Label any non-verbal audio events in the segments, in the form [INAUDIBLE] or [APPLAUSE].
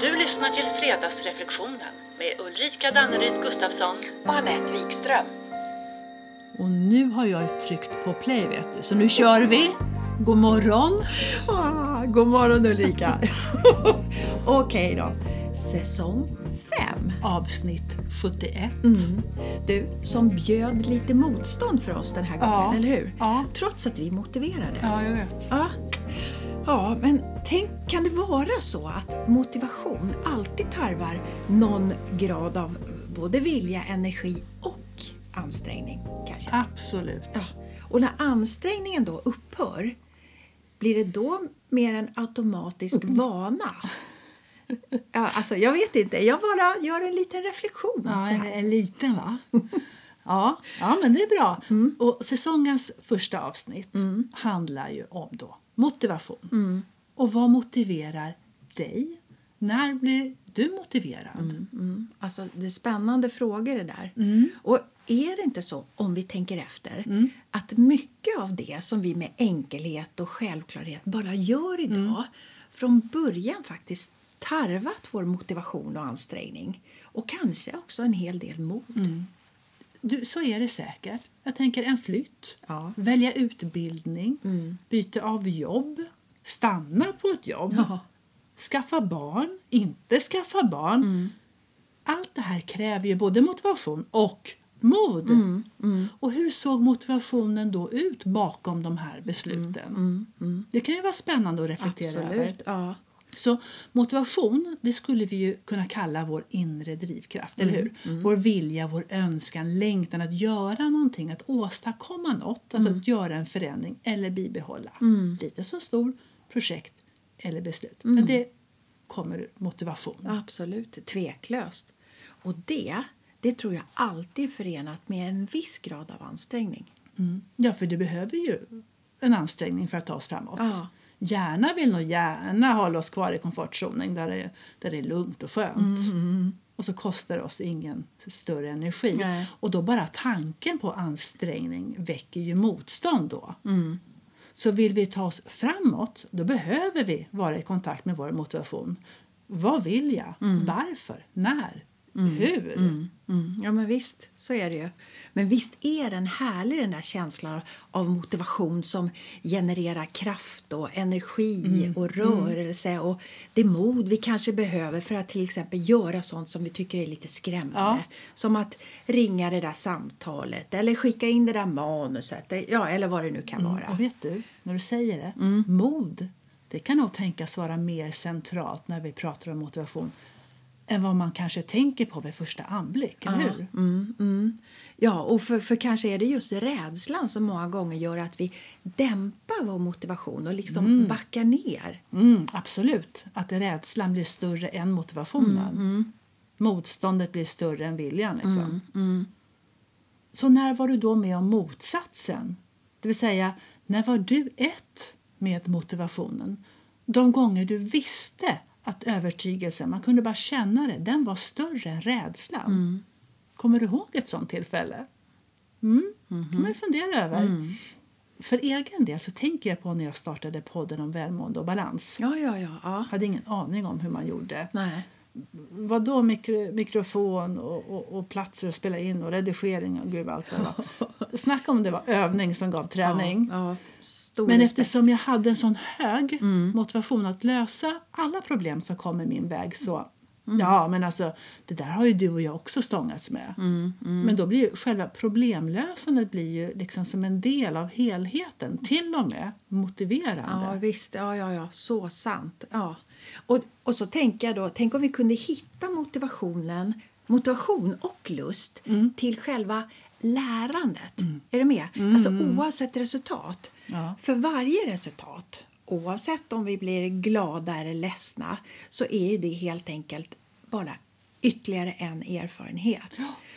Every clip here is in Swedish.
Du lyssnar till Fredagsreflektionen med Ulrika Danneryd Gustafsson. och Anette Wikström. Och nu har jag tryckt på play vet du, så nu kör vi! God morgon! Ah, god morgon Ulrika! [LAUGHS] Okej då, säsong 5. Avsnitt 71. Mm. Du, som bjöd lite motstånd för oss den här gången, Ja. eller hur? Ja. Trots att vi motiverade. Ja, jag vet. Ja. Ja, men tänk, kan det vara så att motivation alltid tarvar någon grad av både vilja, energi och ansträngning? Kanske? Absolut. Ja. Och när ansträngningen då upphör, blir det då mer en automatisk vana? Ja, alltså, jag vet inte, jag bara gör en liten reflektion. Ja, så en, här. en liten va? [LAUGHS] Ja, ja, men det är bra. Mm. Och säsongens första avsnitt handlar ju om då motivation. Mm. Och vad motiverar dig? När blir du motiverad? Mm. Alltså, det är spännande frågor det där. Mm. Och är det inte så, om vi tänker efter, att mycket av det som vi med enkelhet och självklarhet bara gör idag Mm. från början faktiskt tarvat vår motivation och ansträngning. Och kanske också en hel del mod. Mm. Du, så är det säkert. Jag tänker en flytt, Ja. välja utbildning, Mm. byte av jobb, stanna på ett jobb, Ja. skaffa barn, inte skaffa barn. Mm. Allt det här kräver ju både motivation och mod. Mm. Och hur såg motivationen då ut bakom de här besluten? Det kan ju vara spännande att reflektera över. Mm. Absolut. Ja. Så motivation, det skulle vi ju kunna kalla vår inre drivkraft, Mm, eller hur? Vår vilja, vår önskan, längtan att göra någonting, att åstadkomma något, alltså Mm. att göra en förändring eller bibehålla. Lite så stor projekt eller beslut. Mm. Men det kommer motivation. Absolut, tveklöst. Och det, det tror jag alltid är förenat med en viss grad av ansträngning. Mm. Ja, för det behöver ju en ansträngning för att ta oss framåt. Ja. Hjärna vill nog gärna hålla oss kvar i komfortzonen där det, där det är lugnt och skönt. Och så kostar det oss ingen större energi. Nej. Och då bara tanken på ansträngning väcker ju motstånd då. Så vill vi ta oss framåt, då behöver vi vara i kontakt med vår motivation. Vad vill jag? Varför? När? Hur? Mm, ja men visst, så är det ju. Men visst är den härlig den där känslan av motivation som genererar kraft och energi och rörelse och det mod vi kanske behöver för att till exempel göra sånt som vi tycker är lite skrämmande. Ja. Som att ringa det där samtalet eller skicka in det där manuset ja, eller vad det nu kan vara. Och vet du, när du säger det, Mm. mod, det kan nog tänkas vara mer centralt när vi pratar om motivation än vad man kanske tänker på vid första anblick, eller hur? Mm, mm. Ja, och för, för kanske är det just rädslan som många gånger gör att vi dämpar vår motivation och liksom backar ner. Mm, absolut, att rädslan blir större än motivationen. Mm, Motståndet blir större än viljan. Liksom. mm. Så när var du då med om motsatsen? Det vill säga, när var du ett med motivationen? De gånger du visste att övertygelsen, man kunde bara känna det, den var större än rädslan. Mm. Kommer du ihåg ett sånt tillfälle? Mm, Mm-hmm. kan man fundera över. För egen del så tänker jag på när jag startade podden om välmående och balans. Ja, ja, ja. ja. Jag hade ingen aning om hur man gjorde. Nej. Vad då mikro, mikrofon och, och, och platser att spela in och redigering och gud allt vad det var. [LAUGHS] Snacka om det var övning som gav träning. Ja, ja, Men respekt. eftersom jag hade en sån hög Mm. motivation att lösa alla problem som kom i min väg så Mm. Ja, men alltså det där har ju du och jag också stångats med. Mm, Men då blir ju själva problemlösandet blir ju liksom som en del av helheten, till och med motiverande. Ja, visst. Ja, ja, ja. Så sant. Ja. Och, och så tänker jag då, tänk om vi kunde hitta motivationen, motivation och lust Mm. till själva lärandet. Är du med? Alltså oavsett resultat. Ja. För varje resultat, oavsett om vi blir glada eller ledsna, så är det helt enkelt bara ytterligare en erfarenhet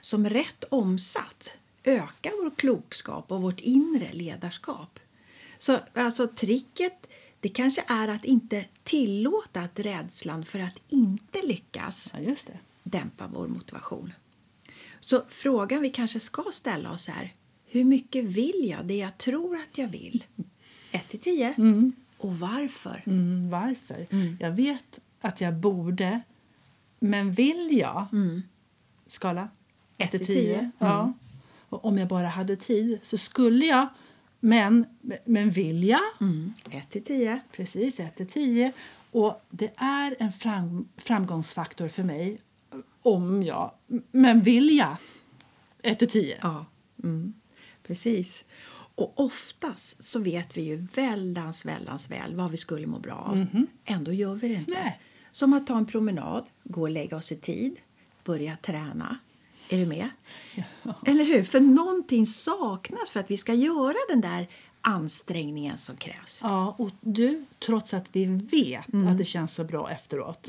som rätt omsatt ökar vår klokskap och vårt inre ledarskap. Så alltså tricket det kanske är att inte tillåta att rädslan för att inte lyckas Ja, dämpa vår motivation. Så frågan vi kanske ska ställa oss är hur mycket vill jag det jag tror att jag vill? 1 till 10. Och varför? Mm, varför? Jag vet att jag borde, men vill jag? Skala? Ett till till tio. tio. Ja. Och om jag bara hade tid så skulle jag, men, men vill jag? Mm. 1 till 10. Precis, 1 till 10. Och det är en fram, framgångsfaktor för mig om jag... Men vill jag? 1 till 10. Ja, mm. precis. Och oftast så vet vi ju väldans, väldans väl vad vi skulle må bra av. Ändå gör vi det inte. Nej. Som att ta en promenad, gå och lägga oss i tid, börja träna. Är du med? Eller hur? För någonting saknas för att vi ska göra den där ansträngningen som krävs. Ja, och du, trots att vi vet att det känns så bra efteråt,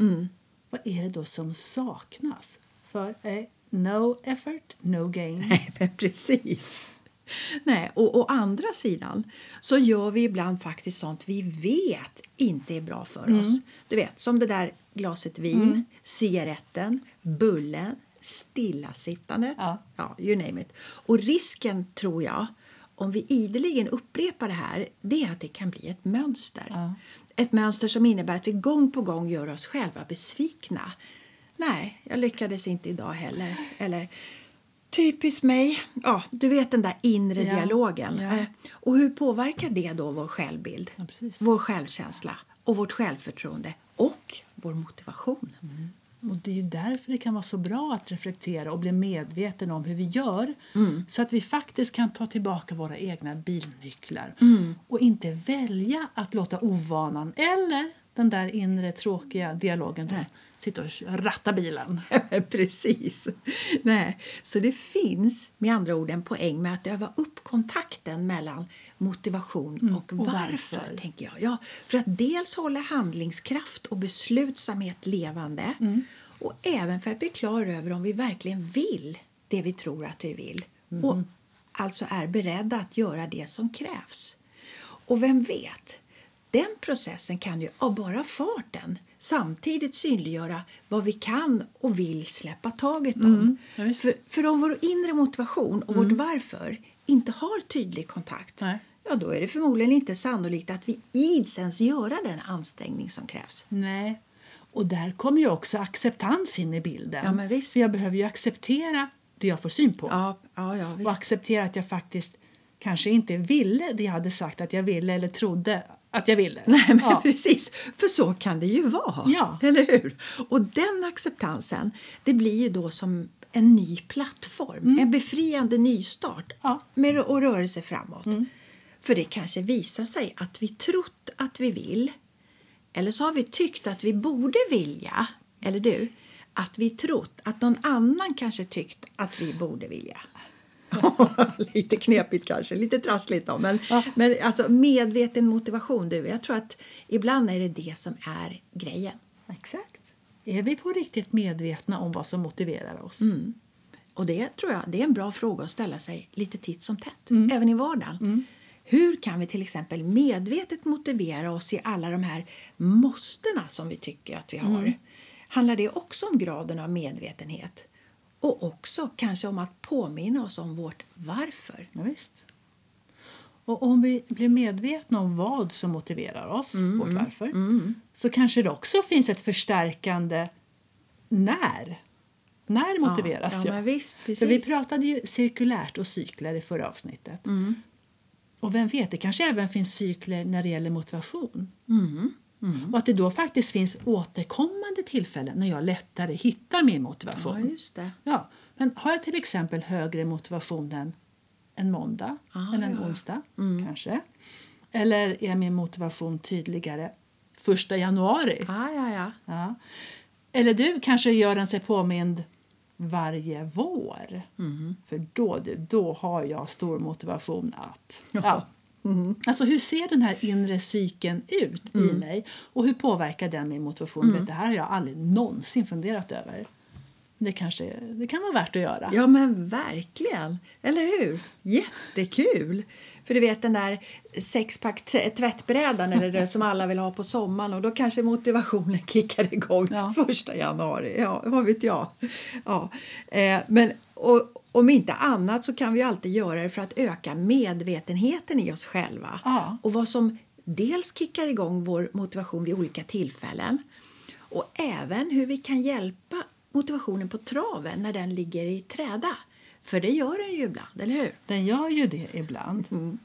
vad är det då som saknas? För eh, no effort, no gain. [LAUGHS] Nej, men precis. Nej, och å andra sidan så gör vi ibland faktiskt sånt vi vet inte är bra för oss. Du vet, som det där glaset vin, cigaretten, bullen, stillasittandet. Ja. ja, you name it. Och risken, tror jag, om vi ideligen upprepar det här, det är att det kan bli ett mönster. Ja. Ett mönster som innebär att vi gång på gång gör oss själva besvikna. Nej, jag lyckades inte idag heller. Eller typiskt mig. Ja, du vet den där inre Ja, dialogen. ja. Eh, Och hur påverkar det då vår självbild? Ja, vår självkänsla och vårt självförtroende och vår motivation. Och Det är ju därför det kan vara så bra att reflektera och bli medveten om hur vi gör. Så att vi faktiskt kan ta tillbaka våra egna bilnycklar. Och inte välja att låta ovanan eller den där inre tråkiga dialogen då, sitta och ratta bilen. [LAUGHS] Precis. Nej. Så det finns med andra ord en poäng med att öva upp kontakten mellan motivation och, och varför, varför. tänker jag. Ja, för att dels hålla handlingskraft och beslutsamhet levande och även för att bli klar över om vi verkligen vill det vi tror att vi vill och alltså är beredda att göra det som krävs. Och vem vet, den processen kan ju av bara farten samtidigt synliggöra vad vi kan och vill släppa taget om. visst. för, för om vår inre motivation och vårt varför inte har tydlig kontakt Nej. ja, då är det förmodligen inte sannolikt att vi ids ens göra den ansträngning som krävs. Nej. Och där kommer ju också acceptans in i bilden. Ja, men visst. För jag behöver ju acceptera det jag får syn på. Ja, ja, ja och visst. acceptera att jag faktiskt kanske inte ville det jag hade sagt att jag ville eller trodde att jag ville. Nej, men Ja. precis. För så kan det ju vara. Ja. Eller hur? Och den acceptansen, det blir ju då som en ny plattform. En befriande nystart Mm. Ja. Mm. med att röra sig framåt. För det kanske visar sig att vi trott att vi vill. Eller så har vi tyckt att vi borde vilja. Eller du? Att vi trott att någon annan kanske tyckt att vi borde vilja. [LAUGHS] lite knepigt kanske, lite trassligt då. Men, Ja. men alltså medveten motivation, du. Jag tror att ibland är det det som är grejen. Exakt. Är vi på riktigt medvetna om vad som motiverar oss? Mm. Och det tror jag det är en bra fråga att ställa sig lite titt som tätt, Mm. även i vardagen. Hur kan vi till exempel medvetet motivera oss i alla de här måstena som vi tycker att vi har? Mm. Handlar det också om graden av medvetenhet? Och också kanske om att påminna oss om vårt varför. Ja, visst. Och om vi blir medvetna om vad som motiverar oss, Mm, vårt varför, så kanske det också finns ett förstärkande när. När motiveras ja, jag? men visst, För vi precis. pratade ju cirkulärt och cykler i förra avsnittet. Mm. Och vem vet, det kanske även finns cykler när det gäller motivation. Mm. Och att det då faktiskt finns återkommande tillfällen när jag lättare hittar min motivation. Ja, just det. Ja, men har jag till exempel högre motivation än en måndag Ah, eller en ja. Mm. onsdag kanske? Eller är min motivation tydligare första januari? Ja, ja, ja. Ja. Eller du kanske gör den sig påmind varje vår. Mm. För då, då har jag stor motivation att... Ja. Mm. Alltså hur ser den här inre cykeln ut i mig och hur påverkar den min motivation? Mm. Vet, det här har jag aldrig någonsin funderat över. Det, kanske, det kan vara värt att göra. Ja, men verkligen. Eller hur? Jättekul! För du vet den där sexpack tvättbrädan eller det som alla vill ha på sommaren och då kanske motivationen [LAUGHS] kickar igång Ja. första januari. Ja, vad vet jag. Ja. Eh, men och, om inte annat så kan vi alltid göra det för att öka medvetenheten i oss själva. Ja. Och vad som dels kickar igång vår motivation vid olika tillfällen Och även hur vi kan hjälpa motivationen på traven när den ligger i träda. För det gör den ju ibland, eller hur? Den gör ju det ibland. Mm.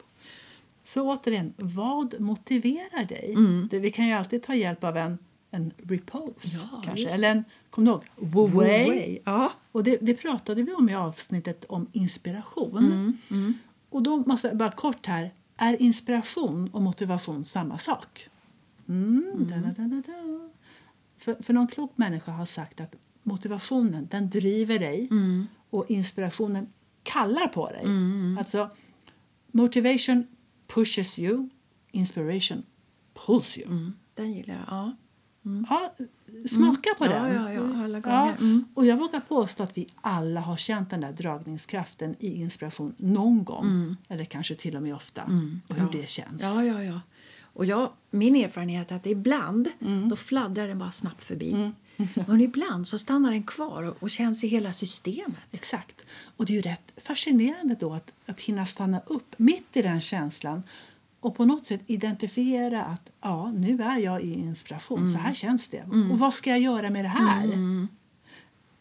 Så återigen, vad motiverar dig? Du, vi kan ju alltid ta hjälp av en, en repose, Ja, kanske. just Eller en, kom du ihåg, wu wei. Ja. Och det, det pratade vi om i avsnittet om inspiration. Mm, Och då måste jag bara kort här, är inspiration och motivation samma sak? Mm, da. För, för någon klok människa har sagt att motivationen den driver dig Mm. och inspirationen kallar på dig. Alltså, motivation pushes you, inspiration pulls you. Mm, den gillar jag. Ja. Ja, smaka på Mm. Ja, den. ja, ja. Ja, Mm. och jag vågar påstå att vi alla har känt den där dragningskraften i inspiration någon gång. Eller kanske till och med ofta. Och hur Mm. Det känns. Ja, ja, ja. Och jag, min erfarenhet är att ibland Mm. då fladdrar den bara snabbt förbi. [LAUGHS] Men ibland så stannar den kvar och, och känns i hela systemet. Exakt. Och det är ju rätt fascinerande då att, att hinna stanna upp mitt i den känslan och på något sätt identifiera att ja, nu är jag i inspiration, så här känns det. Och vad ska jag göra med det här?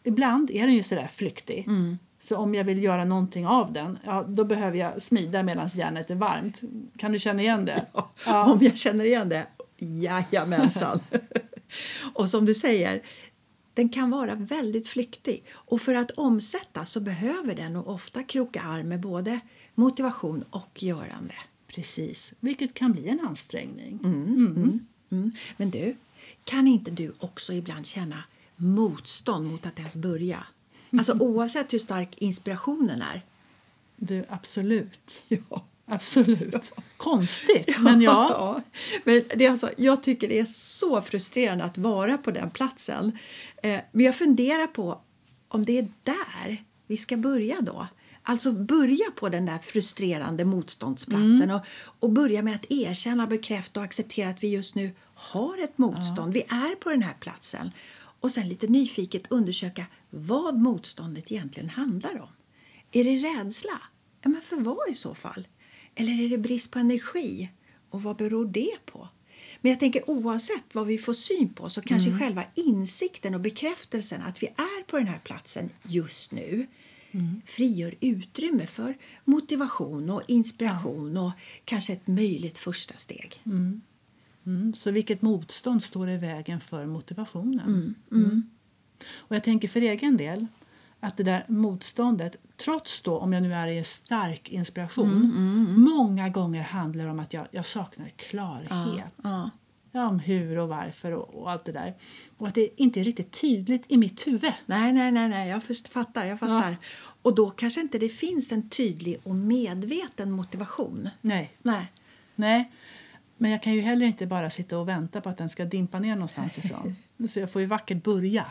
Ibland är den ju sådär flyktig. Så om jag vill göra någonting av den, ja, då behöver jag smida medan järnet är varmt. Kan du känna igen det? [LAUGHS] Ja. Om jag känner igen det? Jajamensan! [LAUGHS] och som du säger, den kan vara väldigt flyktig. Och för att omsätta så behöver den nog ofta kroka arm med både motivation och görande. Precis, vilket kan bli en ansträngning. Mm. Men du, kan inte du också ibland känna motstånd mot att ens börja? Alltså [LAUGHS] oavsett hur stark inspirationen är. Du, absolut. [LAUGHS] Ja. Absolut. Konstigt, [LAUGHS] men ja. Ja, men det är alltså, jag tycker det är så frustrerande att vara på den platsen. Eh, men jag funderar på om det är där vi ska börja då. Alltså börja på den där frustrerande motståndsplatsen och, och börja med att erkänna, bekräfta och acceptera att vi just nu har ett motstånd. Vi är på den här platsen. Och sen lite nyfiket undersöka vad motståndet egentligen handlar om. Är det rädsla? Ja, men för vad i så fall? Eller är det brist på energi? Och vad beror det på? Men jag tänker oavsett vad vi får syn på så kanske själva insikten och bekräftelsen att vi är på den här platsen just nu frigör utrymme för motivation och inspiration och kanske ett möjligt första steg. Mm, så vilket motstånd står i vägen för motivationen? Mm. Och jag tänker för egen del att det där motståndet, trots då om jag nu är i en stark inspiration, många gånger handlar om att jag, jag saknar klarhet. Ja. Ja, om hur och varför och, och allt det där. Och att det inte är riktigt tydligt i mitt huvud. Nej, nej, nej, nej, jag först, fattar. Jag fattar. Och då kanske inte det finns en tydlig och medveten motivation. Nej. Nej. Nej. Men jag kan ju heller inte bara sitta och vänta på att den ska dimpa ner någonstans ifrån. Så jag får ju vackert börja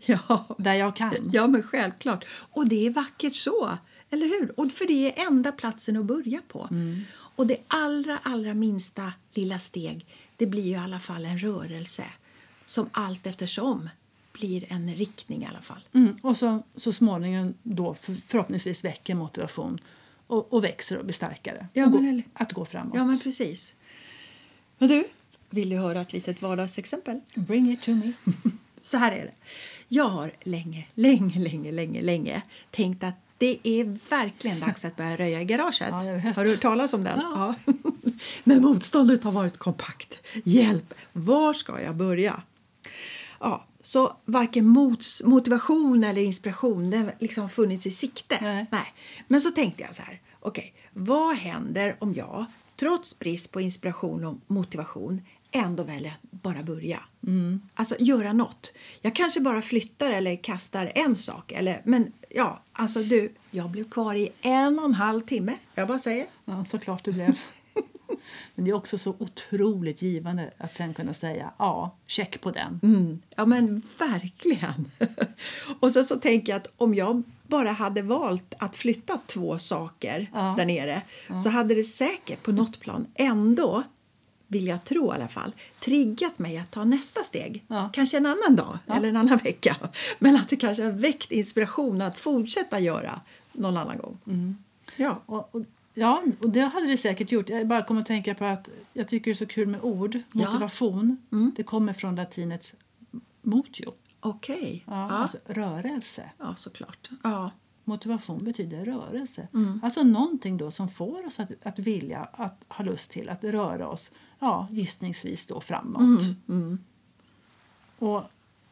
Ja. där jag kan. ja, men självklart. Och det är vackert så, eller hur? Och för det är enda platsen att börja på. Och det allra, allra minsta lilla steg, det blir ju i alla fall en rörelse som allt eftersom blir en riktning i alla fall. Mm. Och så, så småningom då för, förhoppningsvis väcker motivation och, och växer och blir starkare. Ja, och men gå, eller- att gå framåt. Ja, men precis. Men du, vill du höra ett litet vardagsexempel? Bring it to me. [LAUGHS] Så här är det. Jag har länge, länge, länge, länge, länge tänkt att det är verkligen dags att börja röja i garaget. Ja, har du hört talas om den? Ja. Ja. [LAUGHS] Men motståndet har varit kompakt. Hjälp! Var ska jag börja? Ja, så varken mots, motivation eller inspiration det liksom har funnits i sikte. Nej. Men så tänkte jag så här. Okej, vad händer om jag trots brist på inspiration och motivation ändå väljer att bara börja? Alltså göra något. Jag kanske bara flyttar eller kastar en sak. Eller, men ja, alltså du, jag blev kvar i en och en halv timme. Jag bara säger. Ja, såklart du blev. Men det är också så otroligt givande att sen kunna säga ja, check på den. Mm, ja men verkligen. [LAUGHS] och så, så tänker jag att om jag bara hade valt att flytta två saker Ja. där nere så hade det säkert på något plan ändå vill jag tro i alla fall, triggat mig att ta nästa steg. Ja. Kanske en annan dag eller en annan [LAUGHS] vecka. Men att det kanske har väckt inspiration att fortsätta göra någon annan gång. Mm. Ja. Och, och, ja, och det hade det säkert gjort. Jag bara kommer att tänka på att jag tycker det är så kul med ord. Ja. Motivation, det kommer från latinets motio. Okej. Ja, Ja, Alltså rörelse. ja, såklart. Ja. Motivation betyder rörelse. Mm. Alltså någonting då som får oss att, att vilja, att ha lust till att röra oss, ja, gissningsvis då framåt. Mm. Och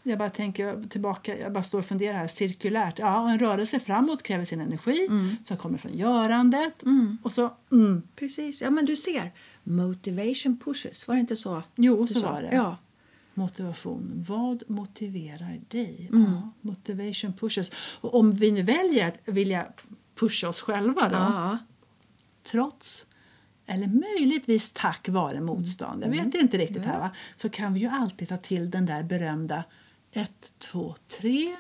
jag bara tänker tillbaka, jag bara står och funderar här cirkulärt. Ja, en rörelse framåt kräver sin energi Mm. som kommer från görandet. Och så, mm, Precis. Ja, men du ser. Motivation pushes. Var det inte så? jo, så sa? var det. Ja. Motivation. Vad motiverar dig? Mm. Ja, motivation pushes. Och om vi nu väljer att vilja pusha oss själva då, Ja. trots eller möjligtvis tack vare motstånd, jag vet inte riktigt här va, så kan vi ju alltid ta till den där berömda ett, två, tre.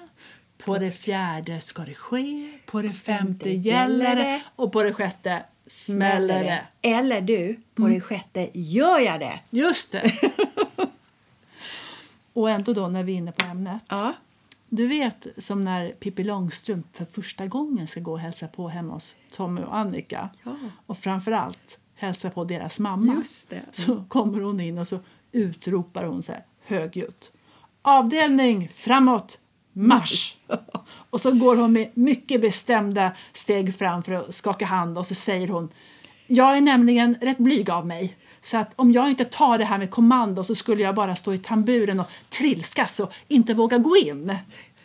På det fjärde ska det ske, på det femte gäller det och på det sjätte smäller det. Eller du, på det sjätte gör jag det. Just det! [LAUGHS] och ändå då när vi är inne på ämnet. Ja. Du vet som när Pippi Långstrump för första gången ska gå och hälsa på hemma hos Tommy och Annika. Ja. Och framförallt hälsa på deras mamma. Just det. Så kommer hon in och så utropar hon så här högljutt. Avdelning framåt, marsch! [LAUGHS] och så går hon med mycket bestämda steg fram för att skaka hand och så säger hon Jag är nämligen rätt blyg av mig. Så att om jag inte tar det här med kommando så skulle jag bara stå i tamburen och trilskas och inte våga gå in.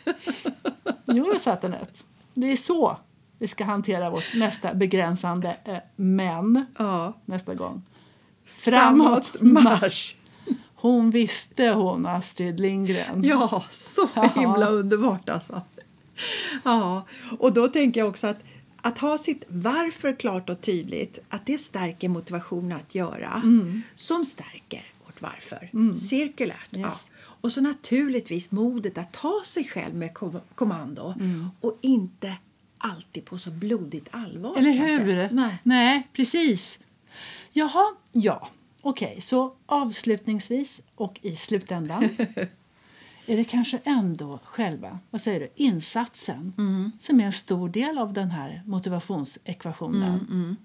[LAUGHS] jo, satt rätt. Det är så vi ska hantera vårt nästa begränsande eh, men Ja. nästa gång. Framåt, Framåt marsch! Hon visste hon, Astrid Lindgren. Ja, så Ja. himla underbart alltså. Ja, och då tänker jag också att att ha sitt varför klart och tydligt, att det stärker motivationen att göra, som stärker vårt varför. Cirkulärt. Ja. Yes. Och så naturligtvis modet att ta sig själv med kom- kommando och inte alltid på så blodigt allvar. Eller hur? Nej. Nej, precis. Jaha, ja. Okej, så avslutningsvis och i slutändan [LAUGHS] är det kanske ändå själva vad säger du, insatsen som är en stor del av den här motivationsekvationen.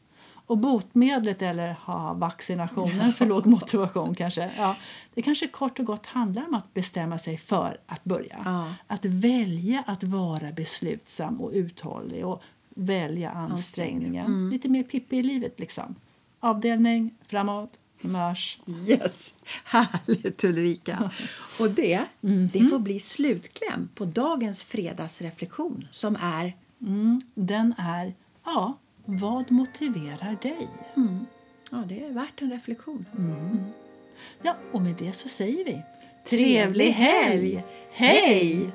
Och botemedlet eller ha, vaccinationen för låg motivation kanske. Ja, det kanske kort och gott handlar om att bestämma sig för att börja. Ja. Att välja att vara beslutsam och uthållig och välja ansträngningen. Lite mer Pippi i livet liksom. Avdelning, framåt, marsch. Yes, härligt Ulrika. Och det, det får bli slutkläm på dagens fredagsreflektion som är Mm, den är, ja, vad motiverar dig? Ja, det är värt en reflektion. Ja, och med det så säger vi Trevlig helg! Hej!